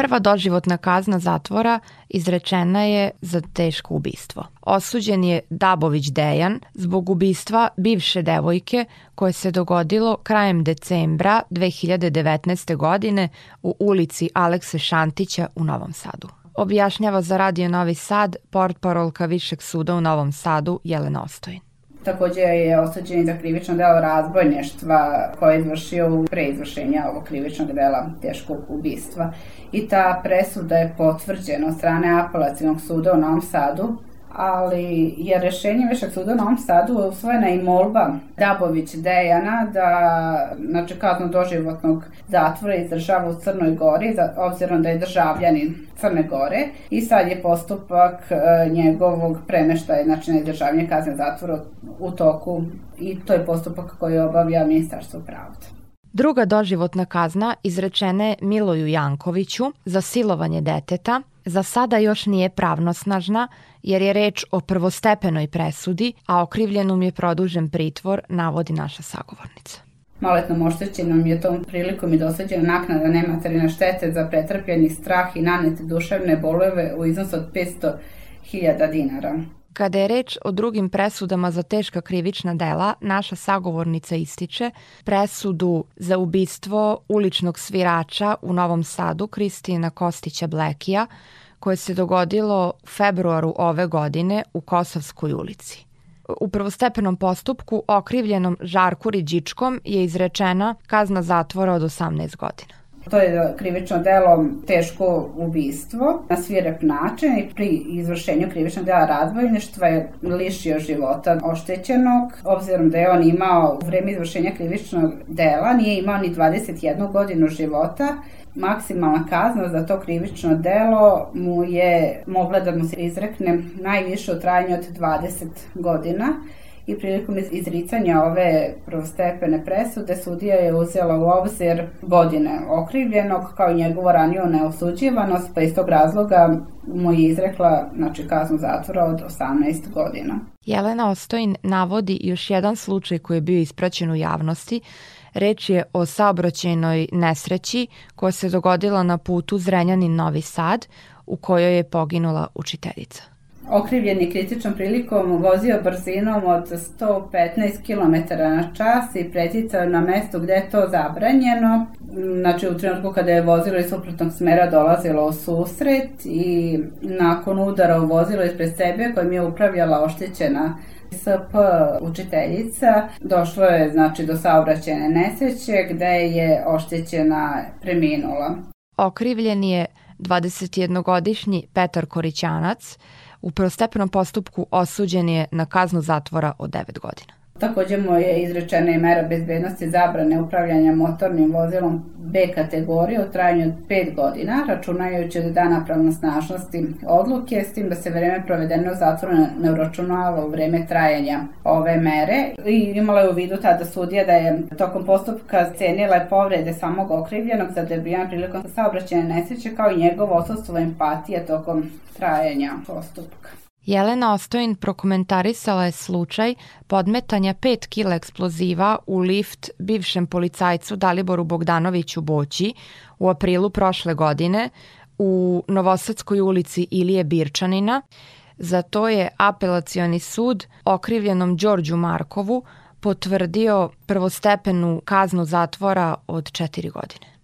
Prva doživotna kazna zatvora izrečena je za teško ubistvo. Osuđen je Dabović Dejan zbog ubistva bivše devojke koje se dogodilo krajem decembra 2019. godine u ulici Alekse Šantića u Novom Sadu. Objašnjava za Radio Novi Sad portparolka Višeg suda u Novom Sadu Jelena Ostojin. Takođe je osuđen za krivično delo razbojnještva koje je izvršio u pre izvršenja ovog krivičnog dela teškog ubistva. I ta presuda je potvrđena od strane apelacijnog suda u Novom Sadu ali je rešenje Višeg suda u Novom Sadu usvojena i molba Dabović Dejana da znači, kaznu doživotnog zatvora izdržava u Crnoj Gori, za, obzirom da je državljanin Crne Gore i sad je postupak e, njegovog premeštaja, znači na izdržavanje kazne zatvora u toku i to je postupak koji obavlja Ministarstvo pravde. Druga doživotna kazna izrečena Miloju Jankoviću za silovanje deteta, za sada još nije pravnosnažna jer je reč o prvostepenoj presudi, a okrivljenom je produžen pritvor, navodi naša sagovornica. Maletnom oštećenom je tom prilikom i dosađena naknada nematerine štete za pretrpljeni strah i nanete duševne bolove u iznosu od 500.000 dinara. Kada je reč o drugim presudama za teška krivična dela, naša sagovornica ističe presudu za ubistvo uličnog svirača u Novom Sadu Kristina Kostića Blekija, koje se dogodilo u februaru ove godine u Kosovskoj ulici. U prvostepenom postupku okrivljenom Žarku Riđičkom je izrečena kazna zatvora od 18 godina. To je krivično delo teško ubistvo na svirep način i pri izvršenju krivičnog dela razbojništva je lišio života oštećenog, obzirom da je on imao u vreme izvršenja krivičnog dela, nije imao ni 21 godinu života, maksimalna kazna za to krivično delo mu je mogla da mu se izrekne najviše u trajanju od 20 godina i prilikom izricanja ove prvostepene presude sudija je uzela u obzir godine okrivljenog kao i njegovu raniju neosuđivanost, pa iz tog razloga mu je izrekla znači, kaznu zatvora od 18 godina. Jelena Ostojin navodi još jedan slučaj koji je bio ispraćen u javnosti. Reč je o saobraćajnoj nesreći koja se dogodila na putu Zrenjanin Novi Sad u kojoj je poginula učiteljica okrivljeni kritičnom prilikom vozio brzinom od 115 km na čas i preticao na mesto gde je to zabranjeno. Znači u trenutku kada je vozilo iz suprotnog smera dolazilo u susret i nakon udara u vozilo ispred sebe kojim je upravljala oštećena SP učiteljica, došlo je znači do saobraćene nesreće gde je oštećena preminula. Okrivljen je 21-godišnji Petar Korićanac, u prvostepenom postupku osuđen je na kaznu zatvora od 9 godina. Takođe mu je izrečena i mera bezbednosti zabrane upravljanja motornim vozilom B kategorije u trajanju od 5 godina, računajući od dana pravnosnažnosti odluke, s tim da se vreme provedeno u zatvoru ne uračunava u vreme trajanja ove mere. I imala je u vidu tada sudija da je tokom postupka cenila povrede samog okrivljenog za debijan prilikom saobraćene nesreće kao i njegovo osustvo empatije tokom trajanja postupka. Jelena Ostojin prokomentarisala je slučaj podmetanja 5 kila eksploziva u lift bivšem policajcu Daliboru Bogdanoviću Boći u aprilu prošle godine u Novosadskoj ulici Ilije Birčanina. Za to je apelacioni sud okrivljenom Đorđu Markovu potvrdio prvostepenu kaznu zatvora od 4 godine.